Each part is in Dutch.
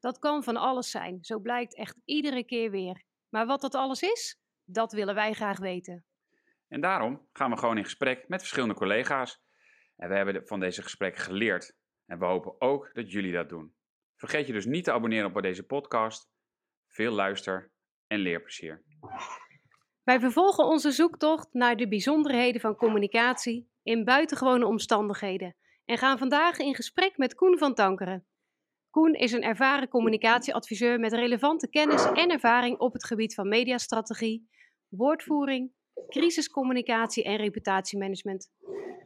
Dat kan van alles zijn, zo blijkt echt iedere keer weer. Maar wat dat alles is, dat willen wij graag weten. En daarom gaan we gewoon in gesprek met verschillende collega's. En we hebben van deze gesprekken geleerd. En we hopen ook dat jullie dat doen. Vergeet je dus niet te abonneren op deze podcast. Veel luister en leerplezier. Wij vervolgen onze zoektocht naar de bijzonderheden van communicatie in buitengewone omstandigheden en gaan vandaag in gesprek met Koen van Tankeren. Koen is een ervaren communicatieadviseur met relevante kennis en ervaring op het gebied van mediastrategie, woordvoering, crisiscommunicatie en reputatiemanagement.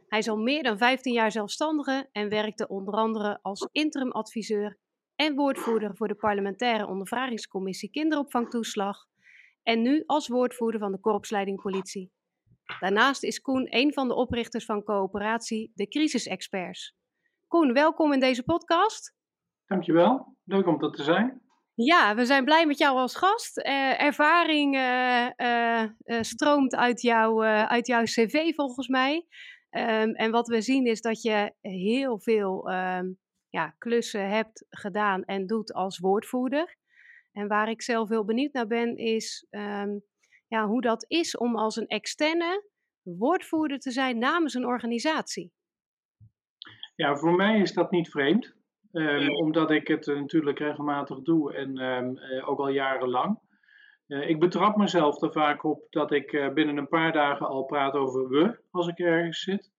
Hij is al meer dan 15 jaar zelfstandige en werkte onder andere als interimadviseur en woordvoerder voor de parlementaire ondervragingscommissie kinderopvangtoeslag en nu als woordvoerder van de korpsleiding politie. Daarnaast is Koen een van de oprichters van coöperatie De Crisisexperts. Koen, welkom in deze podcast. Dankjewel, leuk om dat te zijn. Ja, we zijn blij met jou als gast. Uh, ervaring uh, uh, stroomt uit, jou, uit jouw cv volgens mij. Um, en wat we zien is dat je heel veel um, ja, klussen hebt gedaan en doet als woordvoerder. En waar ik zelf heel benieuwd naar ben, is um, ja, hoe dat is om als een externe woordvoerder te zijn namens een organisatie. Ja, voor mij is dat niet vreemd. Um, omdat ik het natuurlijk regelmatig doe en um, uh, ook al jarenlang. Uh, ik betrap mezelf er vaak op dat ik uh, binnen een paar dagen al praat over we als ik ergens zit.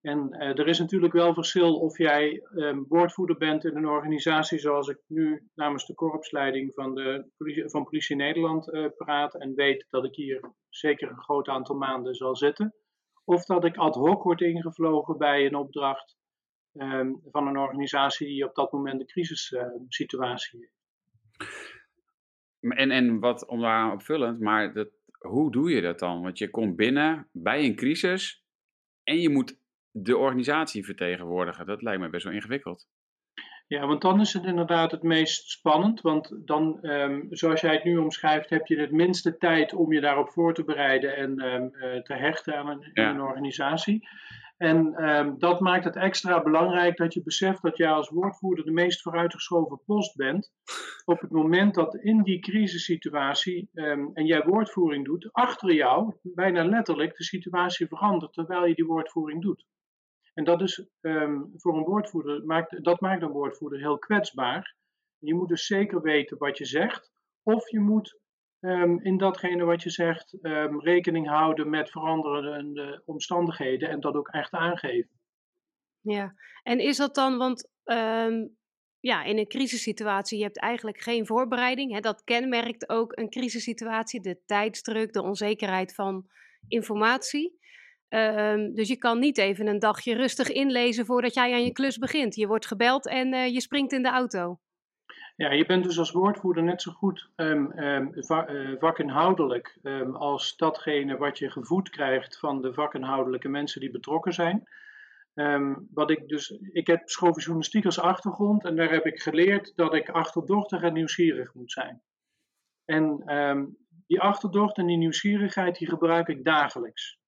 En er is natuurlijk wel verschil of jij um, woordvoerder bent in een organisatie zoals ik nu namens de korpsleiding van, de politie, van Politie Nederland praat en weet dat ik hier zeker een groot aantal maanden zal zitten. Of dat ik ad hoc word ingevlogen bij een opdracht um, van een organisatie die op dat moment de crisissituatie heeft. En, en wat om daar opvullend, maar dat, hoe doe je dat dan? Want je komt binnen bij een crisis en je moet de organisatie vertegenwoordigen. Dat lijkt me best wel ingewikkeld. Ja, want dan is het inderdaad het meest spannend. Want dan, um, zoals jij het nu omschrijft, heb je het minste tijd om je daarop voor te bereiden en um, uh, te hechten aan een, ja. een organisatie. En um, dat maakt het extra belangrijk dat je beseft dat jij als woordvoerder de meest vooruitgeschoven post bent. Op het moment dat in die crisissituatie um, en jij woordvoering doet, achter jou bijna letterlijk de situatie verandert terwijl je die woordvoering doet. En dat is um, voor een woordvoerder, maakt, dat maakt een woordvoerder heel kwetsbaar. Je moet dus zeker weten wat je zegt, of je moet um, in datgene wat je zegt um, rekening houden met veranderende omstandigheden en dat ook echt aangeven. Ja, en is dat dan, want um, ja, in een crisissituatie, je hebt eigenlijk geen voorbereiding. Hè? Dat kenmerkt ook een crisissituatie, de tijdsdruk, de onzekerheid van informatie. Dus je kan niet even een dagje rustig inlezen voordat jij aan je klus begint. Je wordt gebeld en uh, je springt in de auto. Ja, je bent dus als woordvoerder net zo goed um, va vakinhoudelijk um, als datgene wat je gevoed krijgt van de vakinhoudelijke mensen die betrokken zijn. wat ik, dus, ik heb schooljournalistiek als achtergrond en daar heb ik geleerd dat ik achterdochtig en nieuwsgierig moet zijn. En die achterdocht en die nieuwsgierigheid die gebruik ik dagelijks.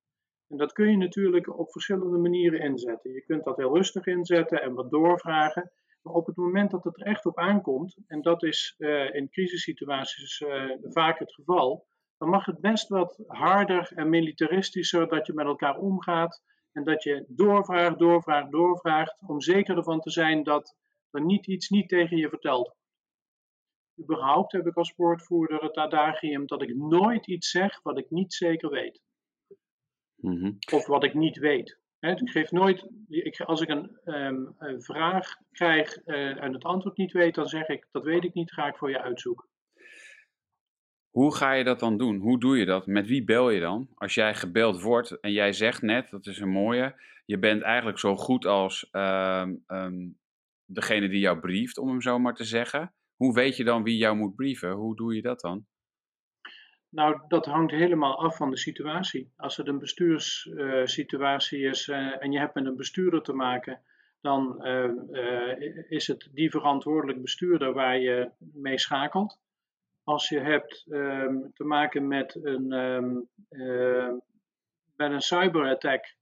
En dat kun je natuurlijk op verschillende manieren inzetten. Je kunt dat heel rustig inzetten en wat doorvragen. Op het moment dat het er echt op aankomt, en dat is uh, in crisissituaties uh, vaak het geval, dan mag het best wat harder en militaristischer dat je met elkaar omgaat. En dat je doorvraagt, doorvraagt, doorvraagt, om zeker ervan te zijn dat er niet iets niet tegen je verteld wordt. Überhaupt heb ik als woordvoerder het adagium dat ik nooit iets zeg wat ik niet zeker weet. Mm -hmm. Of wat ik niet weet. Ik geef nooit, ik, als ik een, um, een vraag krijg uh, en het antwoord niet weet, dan zeg ik, dat weet ik niet, ga ik voor je uitzoeken. Hoe ga je dat dan doen? Hoe doe je dat? Met wie bel je dan? Als jij gebeld wordt en jij zegt net, dat is een mooie, je bent eigenlijk zo goed als um, um, degene die jou brieft, om hem zo maar te zeggen. Hoe weet je dan wie jou moet brieven? Hoe doe je dat dan? Nou, dat hangt helemaal af van de situatie. Als het een bestuurssituatie is eh, en je hebt met een bestuurder te maken, dan eh, is het die verantwoordelijk bestuurder waar je mee schakelt. Als je hebt ehm, te maken met een, um, met een cyberattack,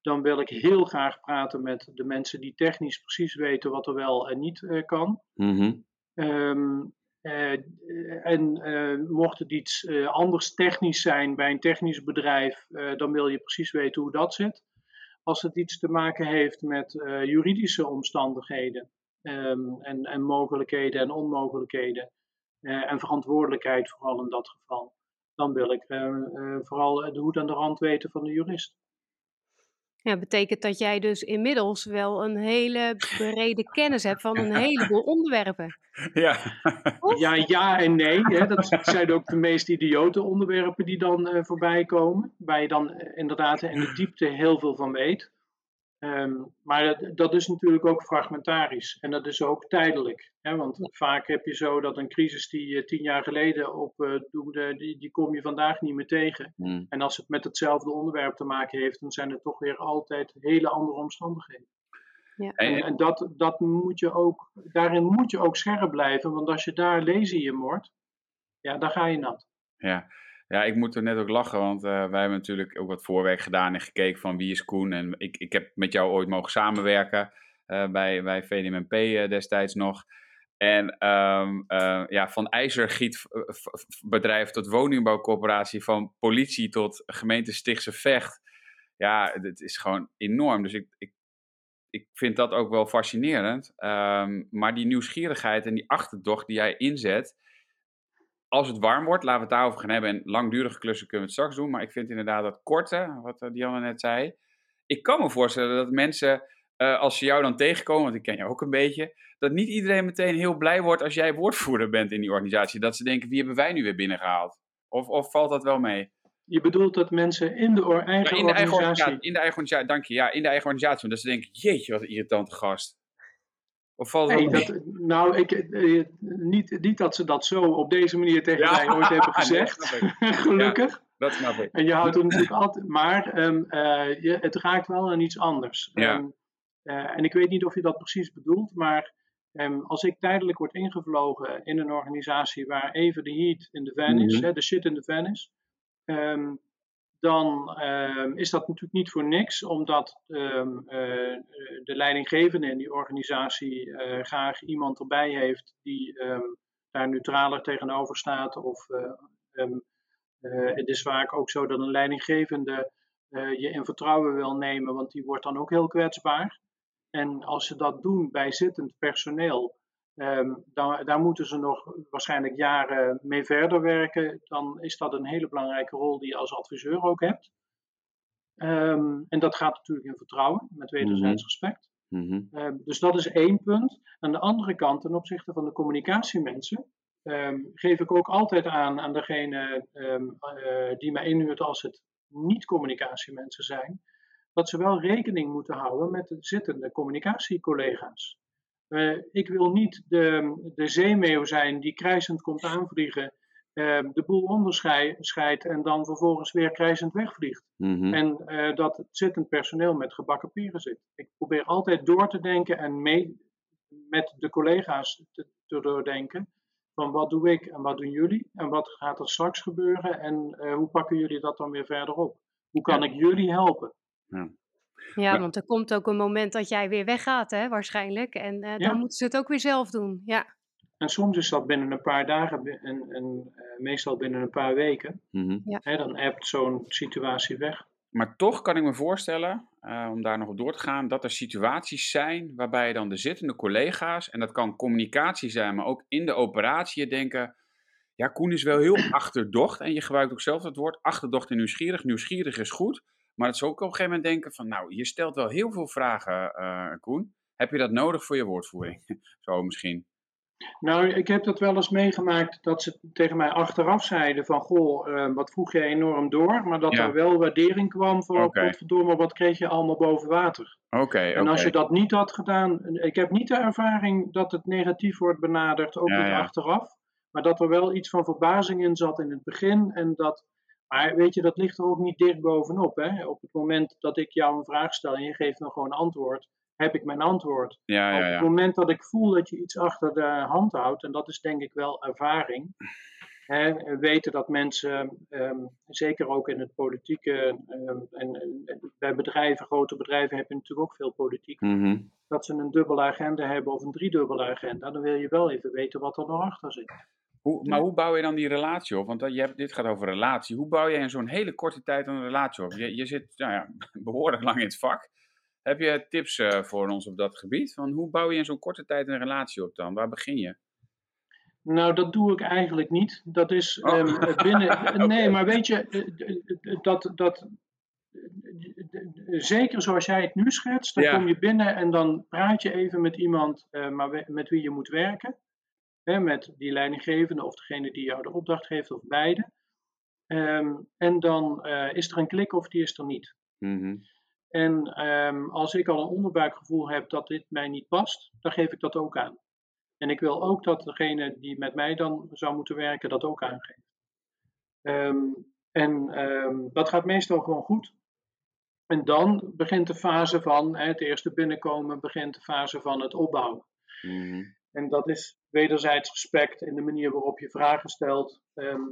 dan wil ik heel graag praten met de mensen die technisch precies weten wat er wel en niet kan. Mm eh, en eh, mocht het iets eh, anders technisch zijn bij een technisch bedrijf, dan wil je precies weten hoe dat zit. Als het iets te maken heeft met juridische omstandigheden ehm, en, en, mogelijkheden en onmogelijkheden en verantwoordelijkheid vooral in dat geval, dan wil ik vooral de hoed aan de rand weten van de jurist. Ja, betekent dat jij dus inmiddels wel een hele brede kennis hebt van een heleboel onderwerpen. Ja, ja, ja en nee. Hè. Dat zijn ook de meest idiote onderwerpen die dan uh, voorbij komen. Waar je dan eh, inderdaad in de diepte heel veel van weet. Ehm, maar dat, is natuurlijk ook fragmentarisch en dat is ook tijdelijk. Hè? Want vaak heb je zo dat een crisis die je tien jaar geleden opdoende, uh, die, die kom je vandaag niet meer tegen. Hmm. En als het met hetzelfde onderwerp te maken heeft, dan zijn het toch weer altijd hele andere omstandigheden. Ja. En, en dat, dat moet je ook, daarin moet je ook scherp blijven, want als je daar lezen je moord, ja, dan ga je nat. Ja, ja, ik moet er net ook lachen, want uh, wij hebben natuurlijk ook wat voorwerk gedaan en gekeken van wie is Koen. En ik, ik heb met jou ooit mogen samenwerken uh, bij, bij VDMP eh, destijds nog. En um, ja, van ijzergietbedrijf tot woningbouwcorporatie, van politie tot gemeente Stichtse Vecht. Ja, het is gewoon enorm. Dus ik, ik, ik vind dat ook wel fascinerend. Um, maar die nieuwsgierigheid en die achterdocht die jij inzet, als het warm wordt, laten we het daarover gaan hebben. En langdurige klussen kunnen we het straks doen. Maar ik vind inderdaad dat korte, wat uh, Dianne net zei. Ik kan me voorstellen dat mensen, uh, als ze jou dan tegenkomen, want ik ken jou ook een beetje, dat niet iedereen meteen heel blij wordt als jij woordvoerder bent in die organisatie. Dat ze denken, wie hebben wij nu weer binnengehaald? Of, of valt dat wel mee? Je bedoelt dat mensen in de eigen, ja, in de eigen organisatie... in de eigen organisatie, dank je. Ja, in de eigen organisatie. Dat ze denken, jeetje, wat een irritante gast. Of valt dat, nou, ik, eh, niet, niet dat ze dat zo op deze manier tegen mij ooit hebben gezegd. Gelukkig. Ja, dat snap ik. En je houdt er natuurlijk altijd. Maar um, uh, je, het raakt wel aan iets anders. Ja. Um, uh, en ik weet niet of je dat precies bedoelt, maar um, als ik tijdelijk word ingevlogen in een organisatie waar even de heat in de van is, mm -hmm. de shit in de van is dan uh, is dat natuurlijk niet voor niks, omdat um, uh, de leidinggevende in die organisatie uh, graag iemand erbij heeft die um, daar neutraler tegenover staat. Of um, het is vaak ook zo dat een leidinggevende je in vertrouwen wil nemen, want die wordt dan ook heel kwetsbaar. En als ze dat doen bij zittend personeel, Um, dan, daar moeten ze nog waarschijnlijk jaren mee verder werken. Dan is dat een hele belangrijke rol die je als adviseur ook hebt. Um, en dat gaat natuurlijk in vertrouwen, met wederzijds mm -hmm. respect. Mm -hmm. um, dus dat is één punt. Aan de andere kant, ten opzichte van de communicatiemensen, geef ik ook altijd aan aan degene uh, die mij inhuurt als het niet communicatiemensen zijn, dat ze wel rekening moeten houden met de zittende communicatiecollega's. Uh, ik wil niet de, de zeemeeuw zijn die krijzend komt aanvliegen, uh, de boel onderscheidt en dan vervolgens weer krijzend wegvliegt. Mm -hmm. En uh, dat het zittend personeel met gebakken peren zit. Ik probeer altijd door te denken en mee met de collega's te, te doordenken. Van wat doe ik en wat doen jullie en wat gaat er straks gebeuren en hoe pakken jullie dat dan weer verder op? Hoe kan ja. ik jullie helpen? Ja. Ja, want er komt ook een moment dat jij weer weggaat, hè, waarschijnlijk. En uh, dan ja. moeten ze het ook weer zelf doen. Ja. En soms is dat binnen een paar dagen en, en uh, meestal binnen een paar weken. Mm -hmm. ja. Hè, dan appt zo'n situatie weg. Maar toch kan ik me voorstellen, uh, om daar nog op door te gaan, dat er situaties zijn waarbij dan de zittende collega's, en dat kan communicatie zijn, maar ook in de operatie, denken, ja, Koen is wel heel achterdocht. En je gebruikt ook zelf het woord achterdocht en nieuwsgierig. Nieuwsgierig is goed. Maar het is ook op een gegeven moment denken van, nou, je stelt wel heel veel vragen, uh, Koen. Heb je dat nodig voor je woordvoering? Zo misschien. Nou, ik heb dat wel eens meegemaakt dat ze tegen mij achteraf zeiden van, goh, uh, wat vroeg je enorm door, maar dat ja. er wel waardering kwam voor, okay. maar wat kreeg je allemaal boven water? Oké, okay, En als je dat niet had gedaan, ik heb niet de ervaring dat het negatief wordt benaderd, ook ja, niet ja. achteraf. Maar dat er wel iets van verbazing in zat in het begin. En dat, maar weet je, dat ligt er ook niet dicht bovenop. Hè? Op het moment dat ik jou een vraag stel en je geeft me gewoon antwoord, heb ik mijn antwoord. Ja, ja, Op het moment dat ik voel dat je iets achter de hand houdt, en dat is denk ik wel ervaring. Hè, weten dat mensen, ehm, zeker ook in het politieke, ehm, en, en bij bedrijven, grote bedrijven heb je natuurlijk ook veel politiek, Mhm. dat ze een dubbele agenda hebben of een driedubbele agenda. Dan wil je wel even weten wat er nog achter zit. Hoe, maar hoe bouw je dan die relatie op? Want dat- je hebt, dit gaat over relatie. Hoe bouw je in zo'n hele korte tijd een relatie op? Je, je zit nou ja, behoorlijk lang in het vak. Heb je tips eh, voor ons op dat gebied? Van hoe bouw je in zo'n korte tijd een relatie op dan? Waar begin je? Nou, dat doe ik eigenlijk niet. Dat is Oh. ehm, binnen. Nee, maar weet je, eh, eh, dat, dat, zeker zoals jij het nu schetst, dan Ja. kom je binnen en dan praat je even met iemand eh, maar met wie je moet werken. Hè, met die leidinggevende of degene die jou de opdracht geeft, of beide. Ehm, en dan eh, is er een klik of die is er niet. Mhm. En ehm, als ik al een onderbuikgevoel heb dat dit mij niet past, dan geef ik dat ook aan. En ik wil ook dat degene die met mij dan zou moeten werken dat ook aangeeft. Ehm, en dat gaat meestal gewoon goed. En dan begint de fase van hè, het eerste binnenkomen, begint de fase van het opbouwen. Mhm. En dat is wederzijds respect in de manier waarop je vragen stelt. Ehm,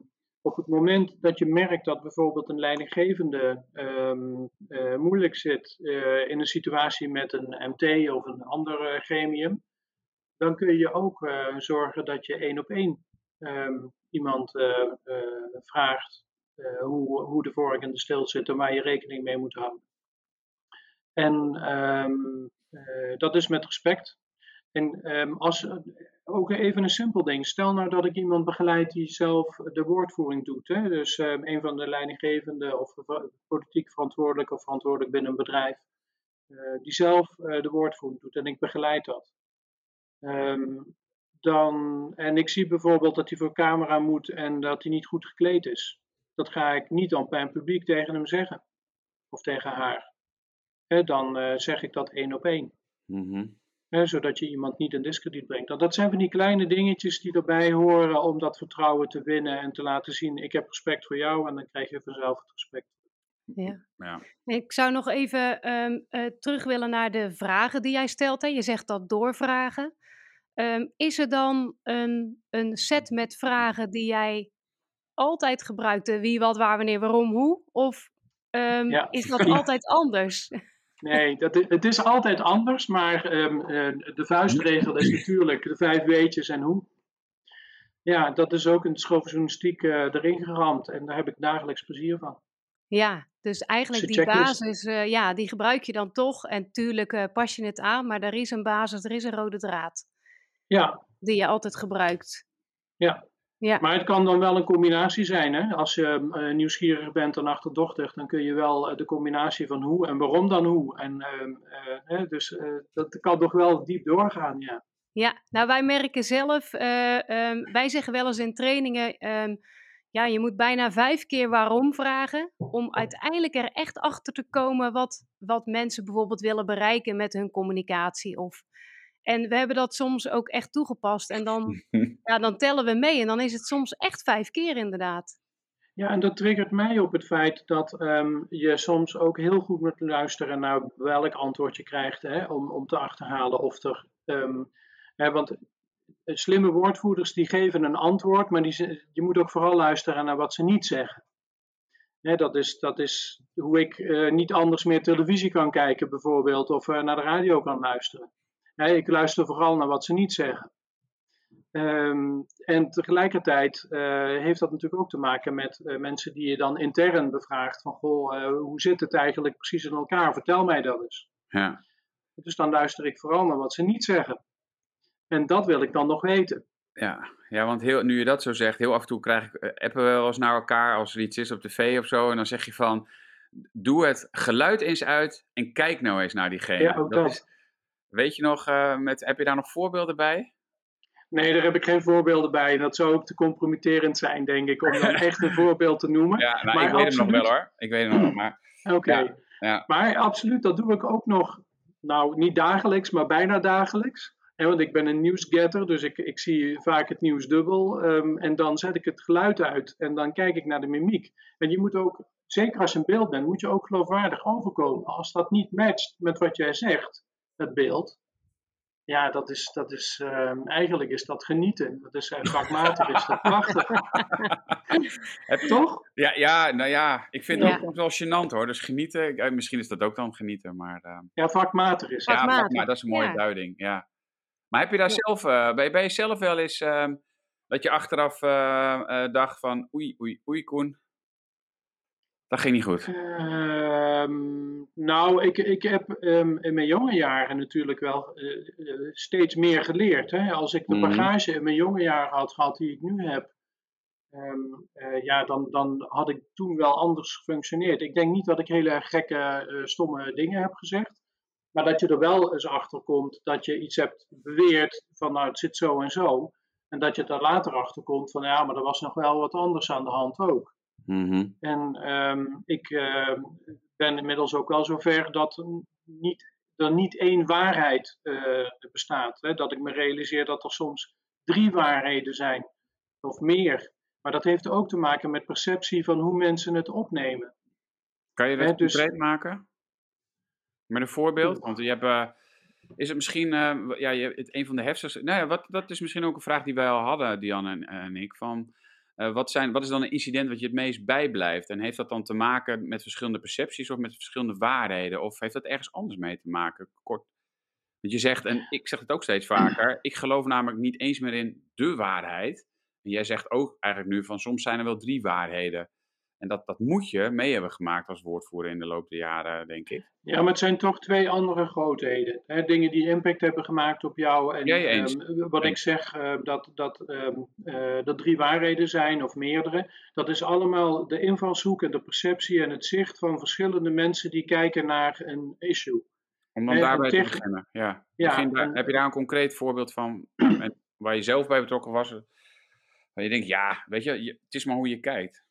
op het moment dat je merkt dat bijvoorbeeld een leidinggevende ehm, eh, moeilijk zit eh, in een situatie met een MT of een ander eh, gremium, dan kun je ook zorgen dat je één op één ehm, iemand vraagt hoe, hoe de vork en de stil zitten, waar je rekening mee moet houden. En dat is met respect. En ehm, als, ook even een simpel ding. Stel nou dat ik iemand begeleid die zelf de woordvoering doet. Hè? Dus ehm, een van de leidinggevenden of politiek verantwoordelijk of verantwoordelijk binnen een bedrijf. eh, die zelf eh, de woordvoering doet en ik begeleid dat. Ehm, dan, en ik zie bijvoorbeeld dat hij voor camera moet en dat hij niet goed gekleed is. Dat ga ik niet dan bij een publiek tegen hem zeggen. Of tegen haar. Hè, dan eh, zeg ik dat één op één. Mhm. Hè, zodat je iemand niet in discrediet brengt. Dat, dat zijn van die kleine dingetjes die erbij horen om dat vertrouwen te winnen en te laten zien: ik heb respect voor jou en dan krijg je vanzelf het respect. Ja. Ja. Ik zou nog even ehm, eh, terug willen naar de vragen die jij stelt. Hè. Je zegt dat doorvragen. Ehm, is er dan een, een set met vragen die jij altijd gebruikt? De wie, wat, waar, wanneer, waarom, hoe? Of ehm, Ja. is dat altijd anders? Nee, dat, het is altijd anders, maar ehm, eh, de vuistregel is natuurlijk de vijf weetjes en hoe. Ja, dat is ook in de schooljournalistiek eh erin geramd en daar heb ik dagelijks plezier van. Ja, dus eigenlijk die checklist. basis, eh, ja, die gebruik je dan toch. En tuurlijk pas je het aan, maar er is een basis, er is een rode draad Ja, die je altijd gebruikt. ja. Ja. Maar het kan dan wel een combinatie zijn. Hè? Als je eh, nieuwsgierig bent en achterdochtig, dan kun je wel eh, de combinatie van hoe en waarom dan hoe. En, ehm, eh, dus dat kan toch wel diep doorgaan, ja. Ja, nou wij merken zelf, eh, ehm, wij zeggen wel eens in trainingen, ehm, ja, je moet bijna vijf keer waarom vragen om uiteindelijk er echt achter te komen wat, wat mensen bijvoorbeeld willen bereiken met hun communicatie. Of, en we hebben dat soms ook echt toegepast en dan, ja, dan tellen we mee en dan is het soms echt vijf keer inderdaad. Ja, en dat triggert mij op het feit dat ehm, je soms ook heel goed moet luisteren naar welk antwoord je krijgt, hè, om, om te achterhalen of er. ehm, hè, want eh, slimme woordvoerders die geven een antwoord, maar die, je moet ook vooral luisteren naar wat ze niet zeggen. Hè, dat, is, dat is hoe ik eh, niet anders meer televisie kan kijken, bijvoorbeeld, of eh, naar de radio kan luisteren. Hè, ik luister vooral naar wat ze niet zeggen. Ehm, en tegelijkertijd eh, heeft dat natuurlijk ook te maken met eh, mensen die je dan intern bevraagt van goh, eh, hoe zit het eigenlijk precies in elkaar? Vertel mij dat eens. Ja. Dus dan luister ik vooral naar wat ze niet zeggen. En dat wil ik dan nog weten. Ja, ja want heel, nu je dat zo zegt, heel af en toe krijg ik, appen we wel eens naar elkaar als er iets is op tv of zo. En dan zeg je van, doe het geluid eens uit en kijk nou eens naar diegene. Ja, ook dat. is- weet je nog, eh, met, heb je daar nog voorbeelden bij? Nee, daar heb ik geen voorbeelden bij. Dat zou ook te compromitterend zijn, denk ik, om dan echt een voorbeeld te noemen. Ja, nou, Maar ik weet hem nog wel hoor. Ik weet hem nog maar Oké. Ja, ja. Maar absoluut, dat doe ik ook nog, nou niet dagelijks, maar bijna dagelijks. hè, want ik ben een nieuwsgetter, dus ik, ik zie vaak het nieuws dubbel. ehm, en dan zet ik het geluid uit en dan kijk ik naar de mimiek. En je moet ook, zeker als je een beeld bent, moet je ook geloofwaardig overkomen. Als dat niet matcht met wat jij zegt, het beeld, ja, dat is, dat is ehm, eigenlijk is dat genieten. Dat is uh, vakmatig, is dat prachtig. Heb- Toch? Ja, ja, nou ja, ik vind het Ja. ook wel gênant hoor. Dus genieten, eh, misschien is dat ook dan genieten, maar eh, Ja, vakmatig is het. ja, Vakmatig, maar dat is een mooie ja. duiding, ja. Maar heb je daar Ja. zelf, eh, ben, je, ben je zelf wel eens ehm, dat je achteraf eh, eh, dacht van oei, oei, oei Koen, dat ging niet goed. Ehm, nou, ik, ik heb ehm, in mijn jonge jaren natuurlijk wel eh, eh, steeds meer geleerd. Hè? Als ik de Mhm. bagage in mijn jonge jaren had gehad die ik nu heb, ehm, eh, ja, dan, dan had ik toen wel anders gefunctioneerd. Ik denk niet dat ik hele gekke, stomme dingen heb gezegd. Maar dat je er wel eens achter komt dat je iets hebt beweerd van nou het zit zo en zo. En dat je er later achter komt van ja, maar er was nog wel wat anders aan de hand ook. Mhm. En ehm, ik ehm, ben inmiddels ook wel zover dat niet, er niet één waarheid eh, bestaat. Hè? Dat ik me realiseer dat er soms drie waarheden zijn of meer. Maar dat heeft ook te maken met perceptie van hoe mensen het opnemen. Kan je dat Hè, dus- concreet maken? Met een voorbeeld? Want je hebt, eh, is het misschien, eh, ja, je, het, een van de heftigste, nou ja, wat, dat is misschien ook een vraag die wij al hadden, Diane en, en ik, van eh, wat, zijn, wat is dan een incident wat je het meest bijblijft? En heeft dat dan te maken met verschillende percepties of met verschillende waarheden? Of heeft dat ergens anders mee te maken? Kort. Want je zegt, en ik zeg het ook steeds vaker, ik geloof namelijk niet eens meer in de waarheid. En jij zegt ook eigenlijk nu van soms zijn er wel drie waarheden. En dat, dat moet je mee hebben gemaakt als woordvoerder in de loop der jaren, denk ik. Ja, maar het zijn toch twee andere grootheden. Hè? Dingen die impact hebben gemaakt op jou. En Jij eens? ehm, wat ik zeg, eh, dat, dat, ehm, eh, dat drie waarheden zijn of meerdere. Dat is allemaal de invalshoek en de perceptie en het zicht van verschillende mensen die kijken naar een issue. Om dan daarbij te beginnen. Ja. Ja, Begin daar- en- heb je daar een concreet voorbeeld van waar je zelf bij betrokken was? Waar je denkt, ja, weet je- het is maar hoe je kijkt.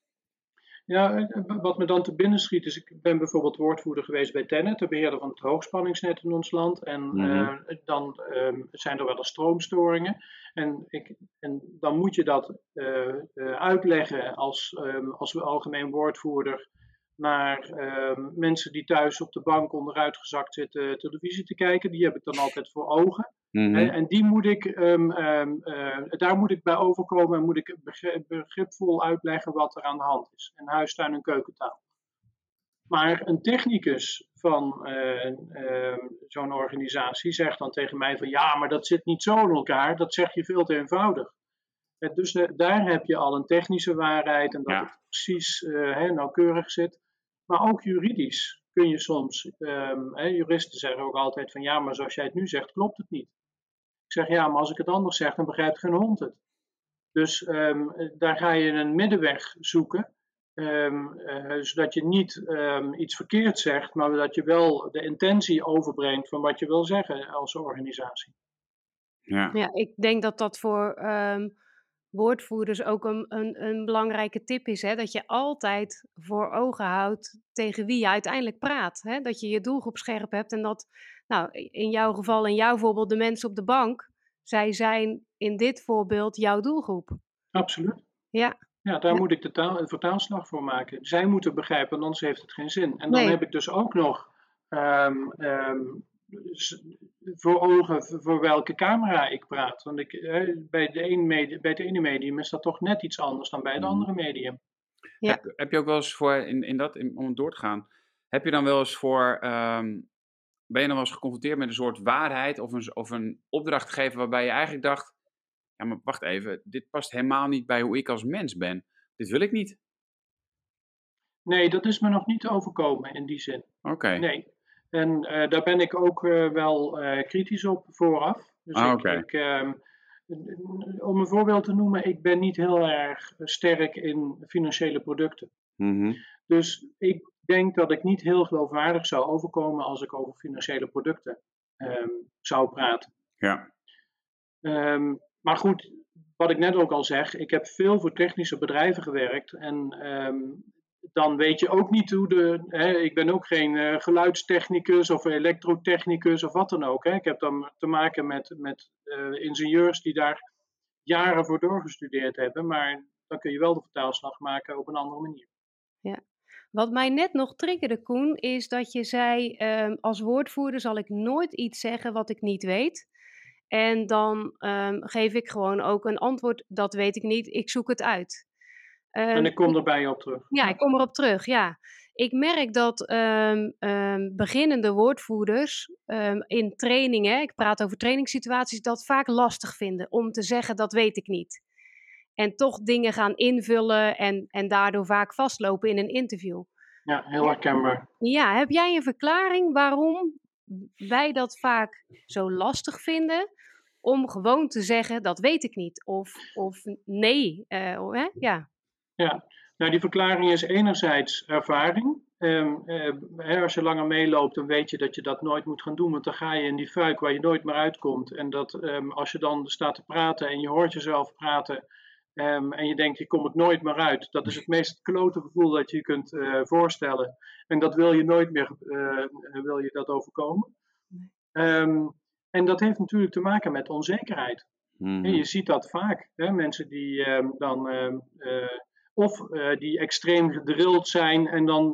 Ja, wat me dan te binnen schiet is, ik ben bijvoorbeeld woordvoerder geweest bij Tennet, de beheerder van het hoogspanningsnet in ons land. En Mhm. eh, dan ehm, zijn er wel eens stroomstoringen. En, ik, en dan moet je dat eh, eh, uitleggen als, ehm, als algemeen woordvoerder naar ehm, mensen die thuis op de bank onderuitgezakt zitten televisie te kijken. Die heb ik dan altijd voor ogen. Mhm. Hè, En die moet ik, ehm, ehm, eh, daar moet ik bij overkomen en moet ik begri- begripvol uitleggen wat er aan de hand is. En huistuin en keukentaal. Maar een technicus van eh, ehm, zo'n organisatie zegt dan tegen mij van ja, maar dat zit niet zo in elkaar, dat zeg je veel te eenvoudig. Dus daar heb je al een technische waarheid en dat Ja. het precies eh, nauwkeurig zit. Maar ook juridisch kun je soms, juristen zeggen ook altijd van ja, maar zoals jij het nu zegt, klopt het niet. Zeg ja, maar als ik het anders zeg, dan begrijpt geen hond het. Dus ehm, eh, daar ga je een middenweg zoeken. ehm, eh, zodat je niet ehm, iets verkeerd zegt, maar dat je wel de intentie overbrengt van wat je wil zeggen als organisatie. Ja. Ja, ik denk dat dat voor ehm, woordvoerders ook een, een, een belangrijke tip is. Hè? Dat je altijd voor ogen houdt tegen wie je uiteindelijk praat. Hè? Dat je je doelgroep scherp hebt en dat, nou, in jouw geval, in jouw voorbeeld, de mensen op de bank, zij zijn in dit voorbeeld jouw doelgroep. Absoluut. Ja, Ja, daar Ja. moet ik de, taal, de vertaalslag voor maken. Zij moeten begrijpen, anders heeft het geen zin. En dan Nee. heb ik dus ook nog ehm, ehm, voor ogen voor welke camera ik praat. Want ik, eh, bij, de een medi- bij het ene medium is dat toch net iets anders dan bij het Mhm. andere medium. Ja. Heb, heb je ook wel eens voor, in, in dat, in- om het door te gaan, heb je dan wel eens voor, ehm, ben je dan wel eens geconfronteerd met een soort waarheid of een, of een opdrachtgever waarbij je eigenlijk dacht, ja maar wacht even, dit past helemaal niet bij hoe ik als mens ben. Dit wil ik niet. Nee, dat is me nog niet overkomen in die zin. Oké. Nee. En eh, daar ben ik ook eh, wel eh, kritisch op vooraf. Dus Ah, ik, ehm, om een voorbeeld te noemen, ik ben niet heel erg sterk in financiële producten. Mhm. Dus ik denk dat ik niet heel geloofwaardig zou overkomen als ik over financiële producten ehm, zou praten. Ja. Ehm, maar goed, wat ik net ook al zeg, ik heb veel voor technische bedrijven gewerkt. En ehm, dan weet je ook niet hoe de. Hè, ik ben ook geen uh, geluidstechnicus of elektrotechnicus of wat dan ook. Hè. Ik heb dan te maken met, met uh, ingenieurs die daar jaren voor doorgestudeerd hebben. Maar dan kun je wel de vertaalslag maken op een andere manier. Ja. Wat mij net nog triggerde, Koen, is dat je zei: um, als woordvoerder zal ik nooit iets zeggen wat ik niet weet. En dan um, geef ik gewoon ook een antwoord: dat weet ik niet, ik zoek het uit. Um, en ik kom erbij op terug. Ja, ik kom erop terug, ja. Ik merk dat beginnende woordvoerders in trainingen, ik praat over trainingssituaties, dat vaak lastig vinden om te zeggen: dat weet ik niet. En toch dingen gaan invullen en, en daardoor vaak vastlopen in een interview. Ja, heel herkenbaar. Ja, heb jij een verklaring waarom wij dat vaak zo lastig vinden om gewoon te zeggen dat weet ik niet of, of nee? Uh, hè? Ja. ja, nou die verklaring is enerzijds ervaring. Um, uh, als je langer meeloopt, dan weet je dat je dat nooit moet gaan doen, want dan ga je in die fuik waar je nooit meer uitkomt. En dat um, als je dan staat te praten en je hoort jezelf praten, Um, en je denkt, hier kom ik nooit meer uit. Dat is het meest klote gevoel dat je je kunt uh, voorstellen. En dat wil je nooit meer uh, wil je dat overkomen. Um, en dat heeft natuurlijk te maken met onzekerheid. Mm. En je ziet dat vaak. Hè? Mensen die um, dan uh, of die extreem gedrild zijn en dan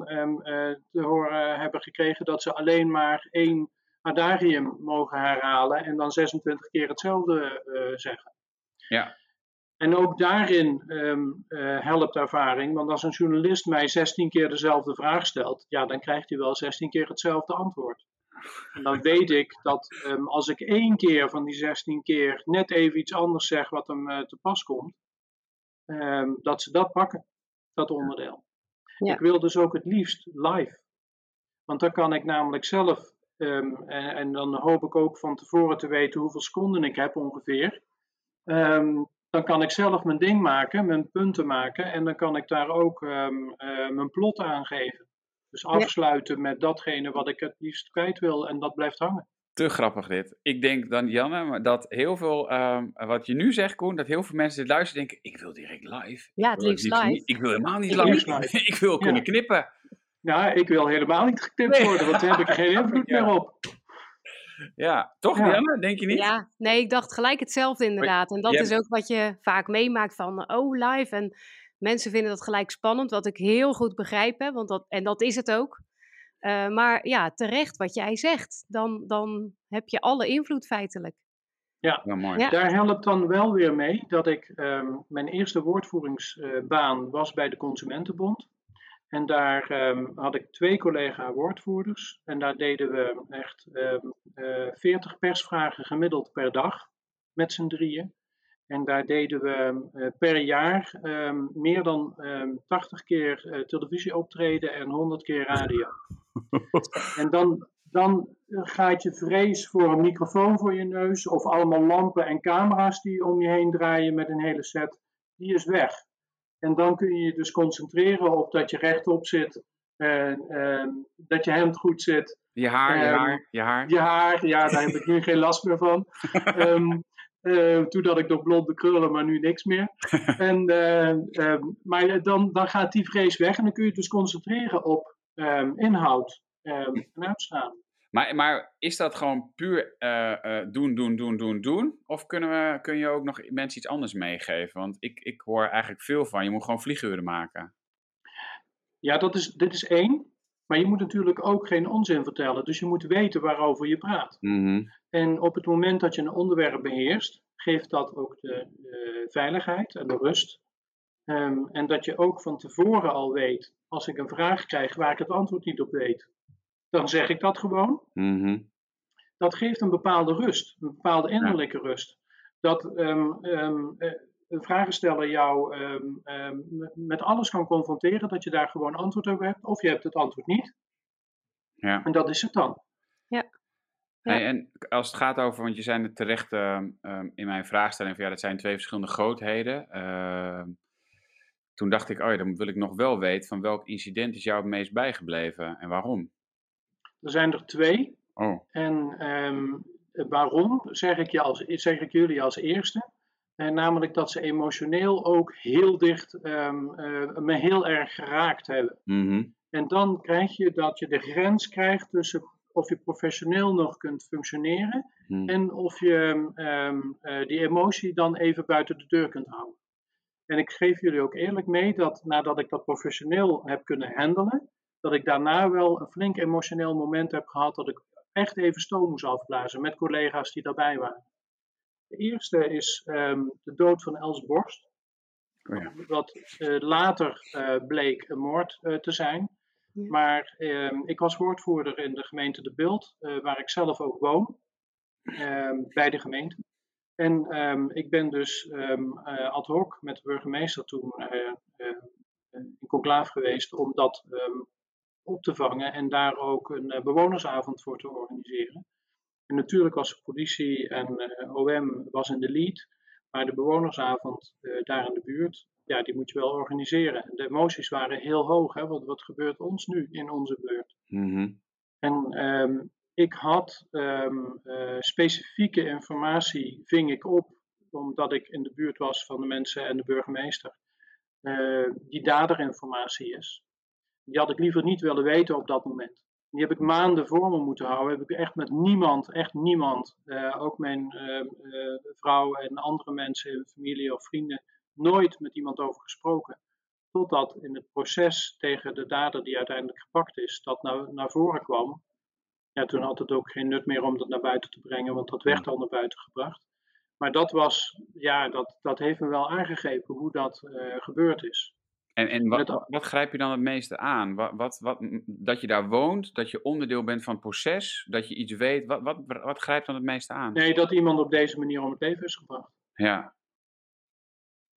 te horen hebben gekregen dat ze alleen maar één adagium mogen herhalen en dan 26 keer hetzelfde zeggen. Ja. En ook daarin um, uh, helpt ervaring, want als een journalist mij 16 keer dezelfde vraag stelt, ja, dan krijgt hij wel 16 keer hetzelfde antwoord. En dan weet ik dat um, als ik één keer van die 16 keer net even iets anders zeg wat hem uh, te pas komt, um, dat ze dat pakken, dat onderdeel. Ja. Ik wil dus ook het liefst live. Want dan kan ik namelijk zelf, en, en, dan hoop ik ook van tevoren te weten hoeveel seconden ik heb ongeveer dan kan ik zelf mijn ding maken, mijn punten maken en dan kan ik daar ook um, uh, mijn plot aan geven. Dus afsluiten met datgene wat ik het liefst kwijt wil en dat blijft hangen. Te grappig dit. Ik denk dan, Janne, dat heel veel, um, wat je nu zegt, Koen, dat heel veel mensen dit luisteren denken, ik wil direct live. Ja, het liefst live. Niet, ik wil helemaal niet live. live. ik wil kunnen ja. knippen. Ja, ik wil helemaal niet geknipt nee. worden, want daar heb ik geen invloed ja. meer op. Ja, toch ja. denk je niet? Ja, nee, ik dacht gelijk hetzelfde inderdaad. En dat is ook wat je vaak meemaakt van, oh, live. En mensen vinden dat gelijk spannend, wat ik heel goed begrijp, hè, want dat, en dat is het ook. Uh, maar ja, terecht wat jij zegt, dan, dan heb je alle invloed feitelijk. Ja, ja mooi. daar helpt dan wel weer mee dat ik, um, mijn eerste woordvoeringsbaan uh, was bij de Consumentenbond. En daar um, had ik twee collega-woordvoerders. En daar deden we echt um, uh, 40 persvragen gemiddeld per dag met z'n drieën. En daar deden we uh, per jaar um, meer dan 80 keer uh, televisie optreden en 100 keer radio. en dan, dan gaat je vrees voor een microfoon voor je neus of allemaal lampen en camera's die om je heen draaien met een hele set, die is weg. En dan kun je je dus concentreren op dat je rechtop zit, uh, dat je hemd goed zit. Je haar, je haar, je haar. Je haar, ja, daar heb ik nu geen last meer van. um, uh, toen had ik nog blonde krullen, maar nu niks meer. en, uh, maar dan, dan gaat die vrees weg en dan kun je dus concentreren op inhoud en uitstraling. Maar, maar is dat gewoon puur uh, uh, doen, doen, doen, doen, doen? Of kunnen we, kun je ook nog mensen iets anders meegeven? Want ik, ik hoor eigenlijk veel van, je moet gewoon vlieguren maken. Ja, dat is, dit is één. Maar je moet natuurlijk ook geen onzin vertellen. Dus je moet weten waarover je praat. Mm -hmm. En op het moment dat je een onderwerp beheerst, geeft dat ook de, de veiligheid en de rust. Um, en dat je ook van tevoren al weet, als ik een vraag krijg waar ik het antwoord niet op weet, dan zeg ik dat gewoon. Mm-hmm. Dat geeft een bepaalde rust, een bepaalde innerlijke ja. rust. Dat um, um, een vragensteller jou um, met alles kan confronteren, dat je daar gewoon antwoord op hebt, of je hebt het antwoord niet. Ja. En dat is het dan. Ja. ja. Hey, en als het gaat over, want je zei het terecht in mijn vraagstelling, van ja, dat zijn twee verschillende grootheden. toen dacht ik, oh ja, dan wil ik nog wel weten van welk incident is jou het meest bijgebleven en waarom? Er zijn er twee. Oh. En um, waarom zeg ik, je als, zeg ik jullie als eerste? En namelijk dat ze emotioneel ook heel dicht ehm, me heel erg geraakt hebben. Mhm. En dan krijg je dat je de grens krijgt tussen of je professioneel nog kunt functioneren Mhm. en of je ehm, eh, die emotie dan even buiten de deur kunt houden. En ik geef jullie ook eerlijk mee dat nadat ik dat professioneel heb kunnen handelen, dat ik daarna wel een flink emotioneel moment heb gehad dat ik echt even stoom moest afblazen met collega's die daarbij waren. De eerste is ehm, de dood van Els Borst, Oh ja. wat eh, later eh, bleek een moord eh, te zijn. Ja. Maar ehm, ik was woordvoerder in de gemeente De Bult, eh, waar ik zelf ook woon, ehm, bij de gemeente. En ehm, ik ben dus ehm, eh, ad hoc met de burgemeester toen in conclaaf geweest om dat ehm, op te vangen en daar ook een eh, bewonersavond voor te organiseren. En natuurlijk was de politie en eh, OM was in de lead, maar de bewonersavond eh, daar in de buurt, ja, die moet je wel organiseren. En de emoties waren heel hoog, hè? Wat, wat gebeurt ons nu in onze buurt? Mhm. En ehm, ik had ehm, eh, specifieke informatie, ving ik op, omdat ik in de buurt was van de mensen en de burgemeester, eh, die daderinformatie is. Die had ik liever niet willen weten op dat moment. Die heb ik maanden voor me moeten houden. Heb ik echt met niemand, echt niemand, eh, ook mijn ehm, eh, vrouw en andere mensen in familie of vrienden, nooit met iemand over gesproken. Totdat in het proces tegen de dader die uiteindelijk gepakt is, dat naar, naar voren kwam. Ja, toen had het ook geen nut meer om dat naar buiten te brengen, want dat werd al naar buiten gebracht. Maar dat was, ja, dat, dat heeft me wel aangegeven hoe dat eh, gebeurd is. En, en wat, wat grijp je dan het meeste aan? Wat, wat, wat, dat je daar woont, dat je onderdeel bent van het proces, dat je iets weet. Wat, wat, wat grijpt dan het meeste aan? Nee, dat iemand op deze manier om het leven is gebracht. Ja.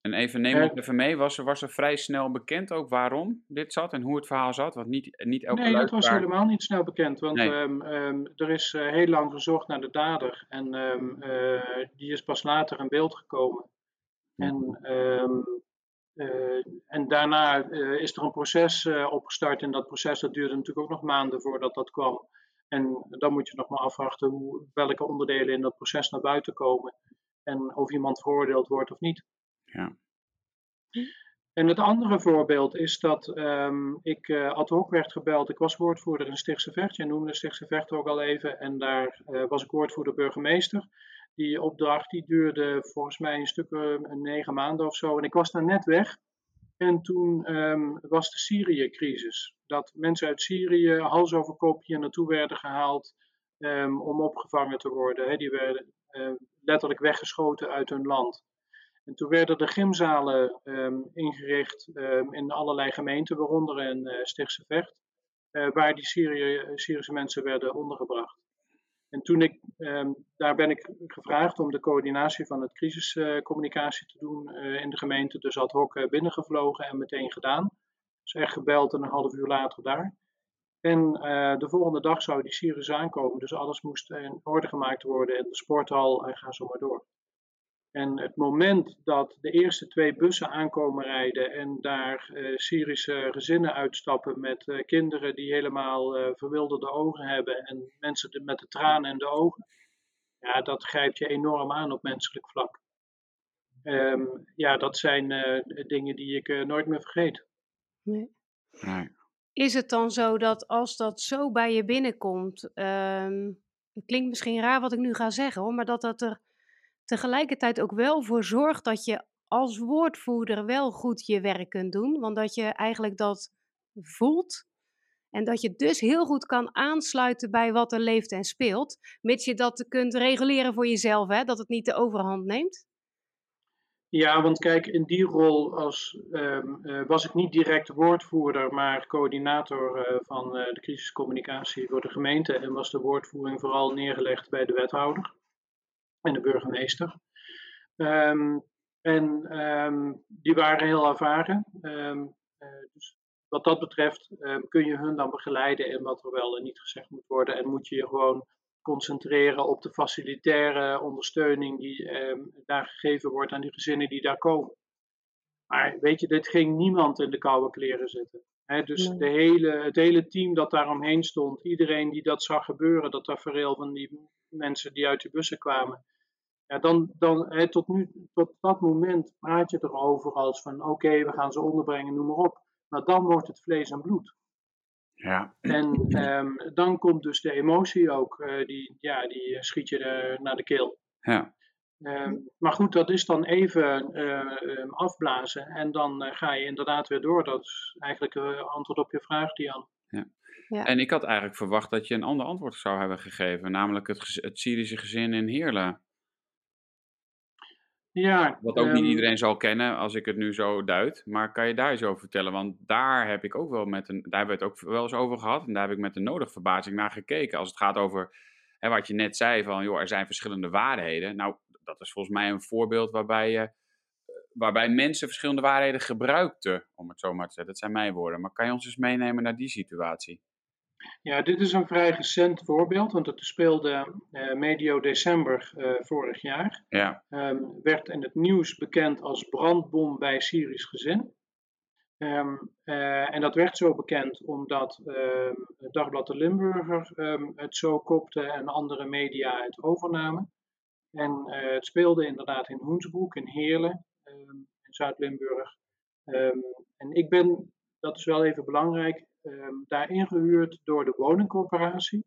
En even neem ons even mee, was er, was er vrij snel bekend ook waarom dit zat en hoe het verhaal zat? Want niet, niet elke Nee, dat was helemaal niet snel bekend, want Nee. ehm, ehm, er is eh, heel lang gezocht naar de dader en ehm, eh, die is pas later in beeld gekomen. En, eh, en daarna eh, is er een proces eh, opgestart en dat proces dat duurde natuurlijk ook nog maanden voordat dat kwam. En dan moet je nog maar afwachten hoe, welke onderdelen in dat proces naar buiten komen en of iemand veroordeeld wordt of niet. Ja. En het andere voorbeeld is dat ehm, ik ad hoc werd gebeld. Ik was woordvoerder in Stichtse Vecht. Jij noemde Stichtse Vecht ook al even. En daar was ik woordvoerder burgemeester. Die opdracht die duurde volgens mij een stuk eh, negen maanden of zo. En ik was daar net weg. En toen ehm, was de Syrië-crisis. Dat mensen uit Syrië hals over kop hier naartoe werden gehaald ehm, om opgevangen te worden. Die werden eh, letterlijk weggeschoten uit hun land. En toen werden de gymzalen ehm, ingericht ehm, in allerlei gemeenten, waaronder in eh Stichtse Vecht, eh, waar die Syrië, Syrische mensen werden ondergebracht. En toen ik, ehm, daar ben ik gevraagd om de coördinatie van het crisiscommunicatie te doen eh, in de gemeente, dus ad hoc eh, binnengevlogen en meteen gedaan. Dus echt gebeld en een half uur later daar. En eh, de volgende dag zou die Syriërs aankomen, dus alles moest in orde gemaakt worden in de sporthal en ga zo maar door. En het moment dat de eerste twee bussen aankomen rijden en daar eh, Syrische gezinnen uitstappen met eh, kinderen die helemaal eh, verwilderde ogen hebben en mensen de- met de tranen in de ogen, ja, dat grijpt je enorm aan op menselijk vlak. Ehm, ja, dat zijn eh, dingen die ik nooit meer vergeet. Nee. Nee. Is het dan zo dat als dat zo bij je binnenkomt, ehm, het klinkt misschien raar wat ik nu ga zeggen hoor, maar dat dat er tegelijkertijd ook wel voor zorgt dat je als woordvoerder wel goed je werk kunt doen, want dat je eigenlijk dat voelt en dat je dus heel goed kan aansluiten bij wat er leeft en speelt, mits je dat kunt reguleren voor jezelf, hè, dat het niet de overhand neemt. Ja, want kijk, in die rol als, ehm, eh, was ik niet direct woordvoerder, maar coördinator eh, van eh, de crisiscommunicatie voor de gemeente. En was de woordvoering vooral neergelegd bij de wethouder en de burgemeester. Ehm, en ehm, die waren heel ervaren. Ehm, eh, dus wat dat betreft kun je hun dan begeleiden in wat er wel en niet gezegd moet worden. En moet je je gewoon concentreren op de facilitaire ondersteuning die daar gegeven wordt aan die gezinnen die daar komen. Maar weet je, dit ging niemand in de koude kleren zitten. Dus Nee. de hele, het hele team dat daaromheen stond, iedereen die dat zag gebeuren, dat tafereel van die mensen die uit die bussen kwamen, ja, dan, dan hè, tot, nu, tot dat moment praat je erover als van oké, we gaan ze onderbrengen, noem maar op. Maar dan wordt het vlees en bloed. Ja. En ehm, dan komt dus de emotie ook, eh, die, ja, die schiet je er naar de keel. Ja. Ehm, maar goed, dat is dan even eh, ehm, afblazen en dan eh, ga je inderdaad weer door. Dat is eigenlijk uh, antwoord op je vraag, Dian. Ja. Ja. En ik had eigenlijk verwacht dat je een ander antwoord zou hebben gegeven, namelijk het, het Syrische gezin in Heerlen. Ja, Wat ook niet ehm, iedereen zal kennen als ik het nu zo duid. Maar kan je daar eens over vertellen? Want daar heb ik ook wel met een. Daar hebben we het ook wel eens over gehad. En daar heb ik met de nodige verbazing naar gekeken. Als het gaat over hè, wat je net zei: van joh, er zijn verschillende waarheden. Nou, dat is volgens mij een voorbeeld waarbij je. Waarbij mensen verschillende waarheden gebruikten, om het zo maar te zeggen. Dat zijn mijn woorden. Maar kan je ons eens meenemen naar die situatie? Ja, dit is een vrij recent voorbeeld, want het speelde eh, medio december eh, vorig jaar. Ja, Ehm, werd in het nieuws bekend als brandbom bij Syrisch gezin. Ehm, eh, en dat werd zo bekend omdat ehm, het Dagblad de Limburger het zo kopte en andere media het overnamen. En het speelde inderdaad in Hoensbroek, in Heerlen, in Zuid-Limburg. En ik ben, dat is wel even belangrijk, ehm, daar ingehuurd door de woningcorporatie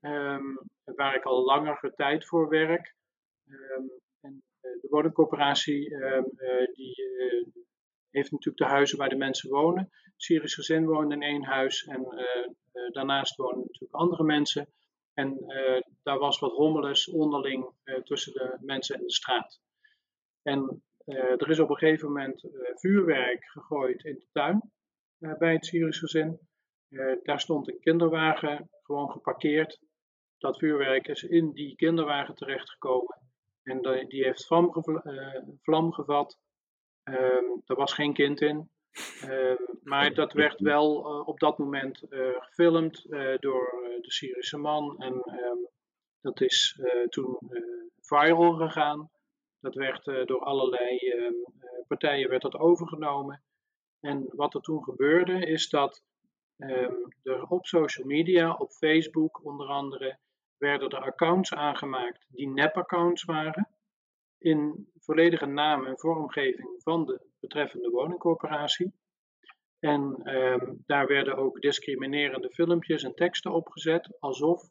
ehm, waar ik al langere tijd voor werk. Ehm, en eh, de woningcorporatie eh, die, eh, heeft natuurlijk de huizen waar de mensen wonen. Syrisch gezin woont in één huis en daarnaast wonen natuurlijk andere mensen. En daar was wat rommeles onderling tussen de mensen en de straat. En er is op een gegeven moment vuurwerk gegooid in de tuin bij het Syrisch gezin. Eh, daar stond een kinderwagen gewoon geparkeerd. Dat vuurwerk is in die kinderwagen terechtgekomen. En die, heeft vlam, eh, vlam gevat. Ehm, er was geen kind in. Ehm, maar dat werd wel eh, op dat moment eh, gefilmd eh, door eh, de Syrische man. En ehm, dat is eh, toen eh, viral gegaan. Dat werd eh, door allerlei eh, partijen werd dat overgenomen. En wat er toen gebeurde is dat ehm, er op social media, op Facebook onder andere, werden er accounts aangemaakt die nep-accounts waren. In volledige naam en vormgeving van de betreffende woningcorporatie. En ehm, daar werden ook discriminerende filmpjes en teksten opgezet, alsof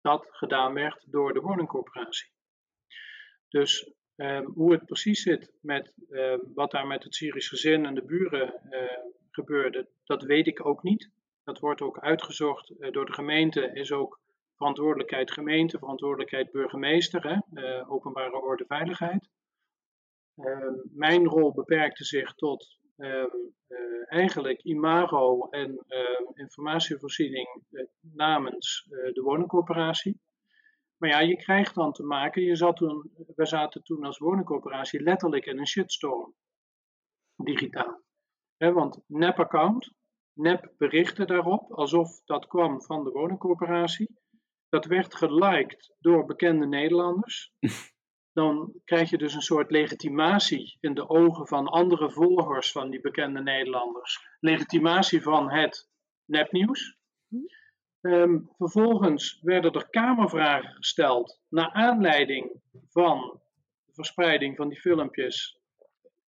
dat gedaan werd door de woningcorporatie. Dus ehm, hoe het precies zit met ehm, wat daar met het Syrisch gezin en de buren eh, gebeurde, dat weet ik ook niet. Dat wordt ook uitgezocht eh, door de gemeente, is ook verantwoordelijkheid gemeente, verantwoordelijkheid burgemeester, hè, eh, openbare orde veiligheid. Ehm, mijn rol beperkte zich tot ehm, eh, eigenlijk imago en ehm, informatievoorziening namens de woningcorporatie. Maar ja, je krijgt dan te maken, je zat toen, we zaten toen als woningcorporatie letterlijk in een shitstorm, digitaal. Hè, want nep-account, nep berichten daarop, alsof dat kwam van de woningcorporatie. Dat werd geliked door bekende Nederlanders. Dan krijg je dus een soort legitimatie in de ogen van andere volgers van die bekende Nederlanders. Legitimatie van het nepnieuws. Ehm, vervolgens werden er kamervragen gesteld naar aanleiding van de verspreiding van die filmpjes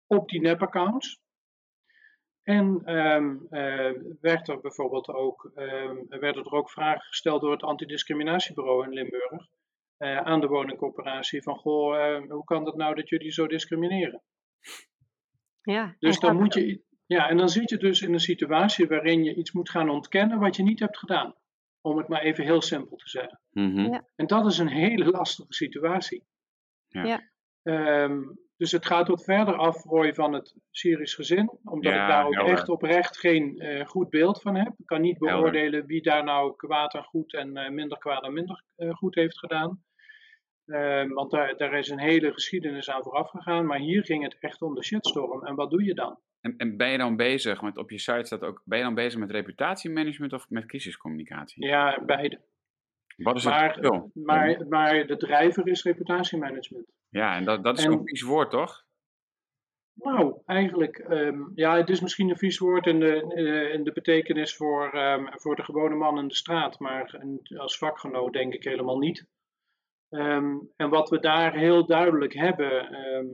op die nepaccounts. En eh, werd er bijvoorbeeld ook, werden er ook vragen gesteld door het antidiscriminatiebureau in Limburg eh, aan de woningcorporatie van goh, hoe kan dat nou dat jullie zo discrimineren? Ja, Dus dan moet je, ja, en dan zit je dus in een situatie waarin je iets moet gaan ontkennen wat je niet hebt gedaan. Om het maar even heel simpel te zeggen. mhm, Ja. En dat is een hele lastige situatie. Ja. Ja. Ehm, dus het gaat wat verder af, Roy, van het Syrisch gezin. Omdat Ja, ik daar ook helder. echt oprecht geen eh, goed beeld van heb. Ik kan niet Helder. beoordelen wie daar nou kwaad en goed en eh, minder kwaad en minder eh, goed heeft gedaan. Ehm, want daar, daar is een hele geschiedenis aan vooraf gegaan. Maar hier ging het echt om de shitstorm. En wat doe je dan? En, en ben je dan bezig, met op je site staat ook, ben je dan bezig met reputatiemanagement of met crisiscommunicatie? Ja, beide. Wat is het Maar, verschil? maar, maar de drijver is reputatiemanagement. Ja, en dat, dat is en- zo'n vies woord, toch? Nou, eigenlijk, ehm, ja, het is misschien een vies woord in de, in de betekenis voor, ehm, voor de gewone man in de straat, maar een- als vakgenoot denk ik helemaal niet. Ehm, en wat we daar heel duidelijk hebben, eh,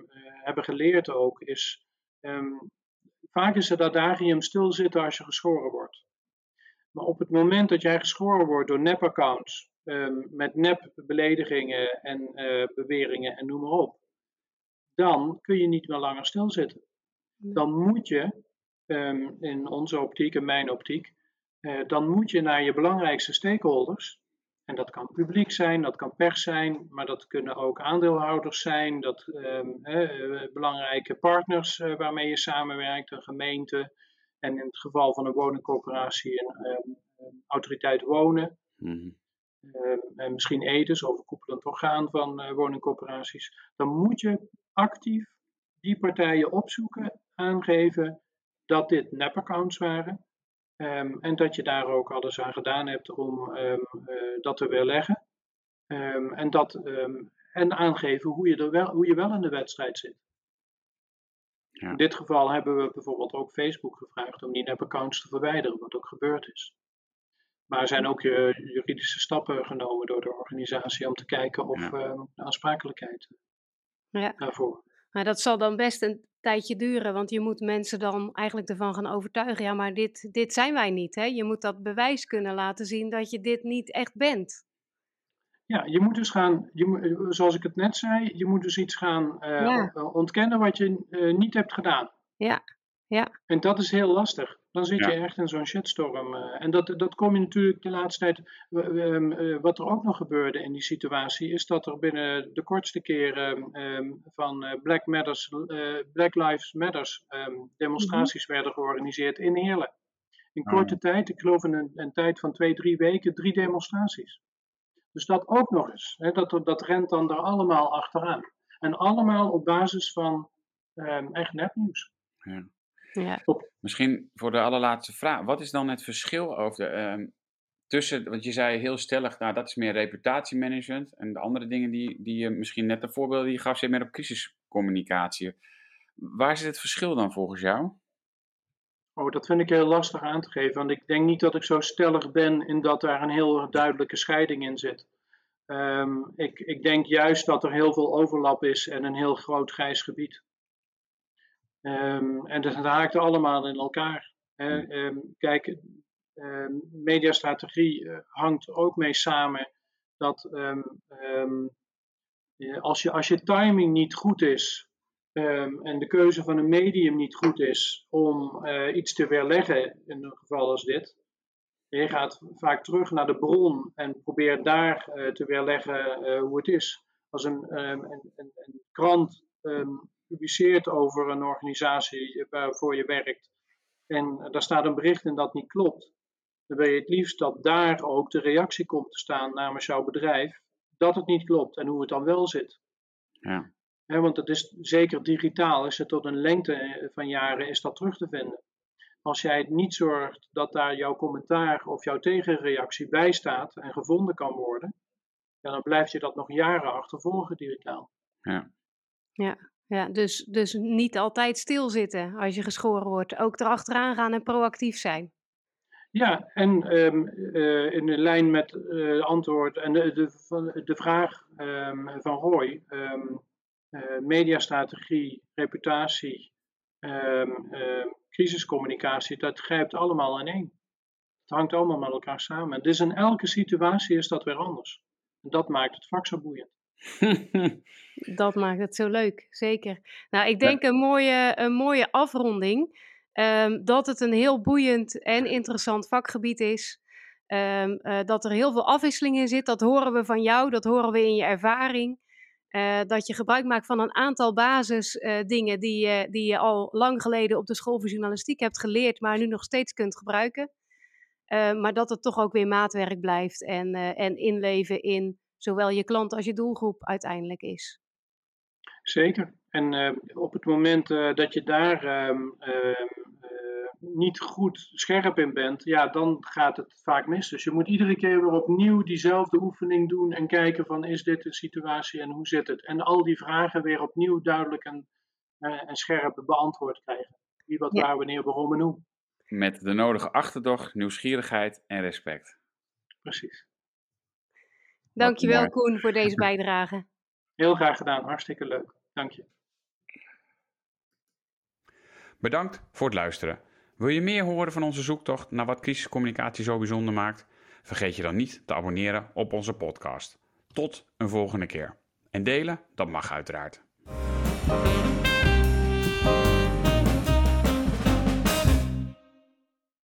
hebben geleerd ook, is vaak is het adagium stilzitten als je geschoren wordt. Maar op het moment dat jij geschoren wordt door nep-accounts, met nep-beledigingen en uh, beweringen en noem maar op, dan kun je niet meer langer stilzitten. Dan moet je, in onze optiek en mijn optiek, uh, dan moet je naar je belangrijkste stakeholders, en dat kan publiek zijn, dat kan pers zijn, maar dat kunnen ook aandeelhouders zijn, dat um, eh, belangrijke partners uh, waarmee je samenwerkt, een gemeente en in het geval van een woningcorporatie een um, autoriteit wonen. Mm en misschien EDES, overkoepelend orgaan van uh, woningcorporaties. Dan moet je actief die partijen opzoeken, aangeven dat dit nep-accounts waren. Um, en dat je daar ook alles aan gedaan hebt om um, uh, dat te weerleggen. Um, en, dat, en aangeven hoe je, er wel, hoe je wel in de wedstrijd zit. Ja. In dit geval hebben we bijvoorbeeld ook Facebook gevraagd om die nep-accounts te verwijderen, wat ook gebeurd is. Maar er zijn ook uh, juridische stappen genomen door de organisatie om te kijken of ja. de aansprakelijkheid ja. daarvoor. Maar dat zal dan best een tijdje duren, want je moet mensen dan eigenlijk ervan gaan overtuigen. Ja, maar dit, dit zijn wij niet. Hè? Je moet dat bewijs kunnen laten zien dat je dit niet echt bent. Ja, je moet dus gaan, je, zoals ik het net zei, je moet dus iets gaan uh, ja. ontkennen wat je uh, niet hebt gedaan. Ja, ja. En dat is heel lastig. Dan zit je echt in zo'n shitstorm. Uh, en dat, dat kom je natuurlijk de laatste tijd. Uh, wat er ook nog gebeurde in die situatie, is dat er binnen de kortste keren um, van Black, Matters, Black Lives Matters um, demonstraties mm -hmm. werden georganiseerd in Heerlen. In korte oh. tijd, ik geloof in een, een, tijd van twee, drie weken, drie demonstraties. Dus dat ook nog eens. Hè, dat, dat rent dan er allemaal achteraan. En allemaal op basis van um, echt nepnieuws. Ja. Ja. Misschien voor de allerlaatste vraag. Wat is dan het verschil over de, um, tussen, want je zei heel stellig, nou dat is meer reputatiemanagement. En de andere dingen die, die je misschien net de voorbeelden die je gaf, zit meer op crisiscommunicatie. Waar zit het verschil dan volgens jou? Oh, dat vind ik heel lastig aan te geven. Want ik denk niet dat ik zo stellig ben in dat daar een heel duidelijke scheiding in zit. Um, ik, ik denk juist dat er heel veel overlap is en een heel groot grijs gebied. Um, en dat haakt allemaal in elkaar. Um, kijk, um, mediastrategie uh, hangt ook mee samen dat als, je, als je timing niet goed is en de keuze van een medium niet goed is om uh, iets te weerleggen, in een geval als dit, je gaat vaak terug naar de bron en probeert daar uh, te weerleggen uh, hoe het is. Als een, een, een, een krant um, publiceert over een organisatie waarvoor je werkt en daar staat een bericht in dat niet klopt, dan wil je het liefst dat daar ook de reactie komt te staan namens jouw bedrijf dat het niet klopt en hoe het dan wel zit. Ja. want het is zeker digitaal, is het tot een lengte van jaren is dat terug te vinden. Als jij het niet zorgt dat daar jouw commentaar of jouw tegenreactie bij staat en gevonden kan worden, dan blijft je dat nog jaren achtervolgen digitaal. Ja. Ja, ja, dus, dus niet altijd stilzitten als je geschoren wordt. Ook erachteraan gaan en proactief zijn. Ja, en um, uh, in de lijn met uh, antwoord en de, de, de vraag um, van Roy, um, uh, mediastrategie, reputatie, crisiscommunicatie, dat grijpt allemaal in één. Het hangt allemaal met elkaar samen. Dus in elke situatie is dat weer anders. En dat maakt het vak zo boeiend. Dat maakt het zo leuk, zeker. Nou, ik denk een, mooie, een mooie afronding. Um, dat het een heel boeiend en interessant vakgebied is. Um, uh, dat er heel veel afwisseling in zit. Dat horen we van jou, dat horen we in je ervaring. Uh, dat je gebruik maakt van een aantal basisdingen uh, die, die je al lang geleden op de school voor journalistiek hebt geleerd, maar nu nog steeds kunt gebruiken. maar dat het toch ook weer maatwerk blijft en, en inleven in zowel je klant als je doelgroep uiteindelijk is. Zeker. En uh, op het moment uh, dat je daar uh, niet goed scherp in bent, ja, dan gaat het vaak mis. Dus je moet iedere keer weer opnieuw diezelfde oefening doen en kijken van is dit een situatie en hoe zit het? En al die vragen weer opnieuw duidelijk en, en scherp beantwoord krijgen. Wie, wat, ja. waar, wanneer, waarom en hoe. Met de nodige achterdocht, nieuwsgierigheid en respect. Precies. Dankjewel mooi. Koen voor deze bijdrage. Heel graag gedaan, hartstikke leuk. Dank je. Bedankt voor het luisteren. Wil je meer horen van onze zoektocht naar wat crisiscommunicatie zo bijzonder maakt? Vergeet je dan niet te abonneren op onze podcast. Tot een volgende keer. En delen, dat mag uiteraard.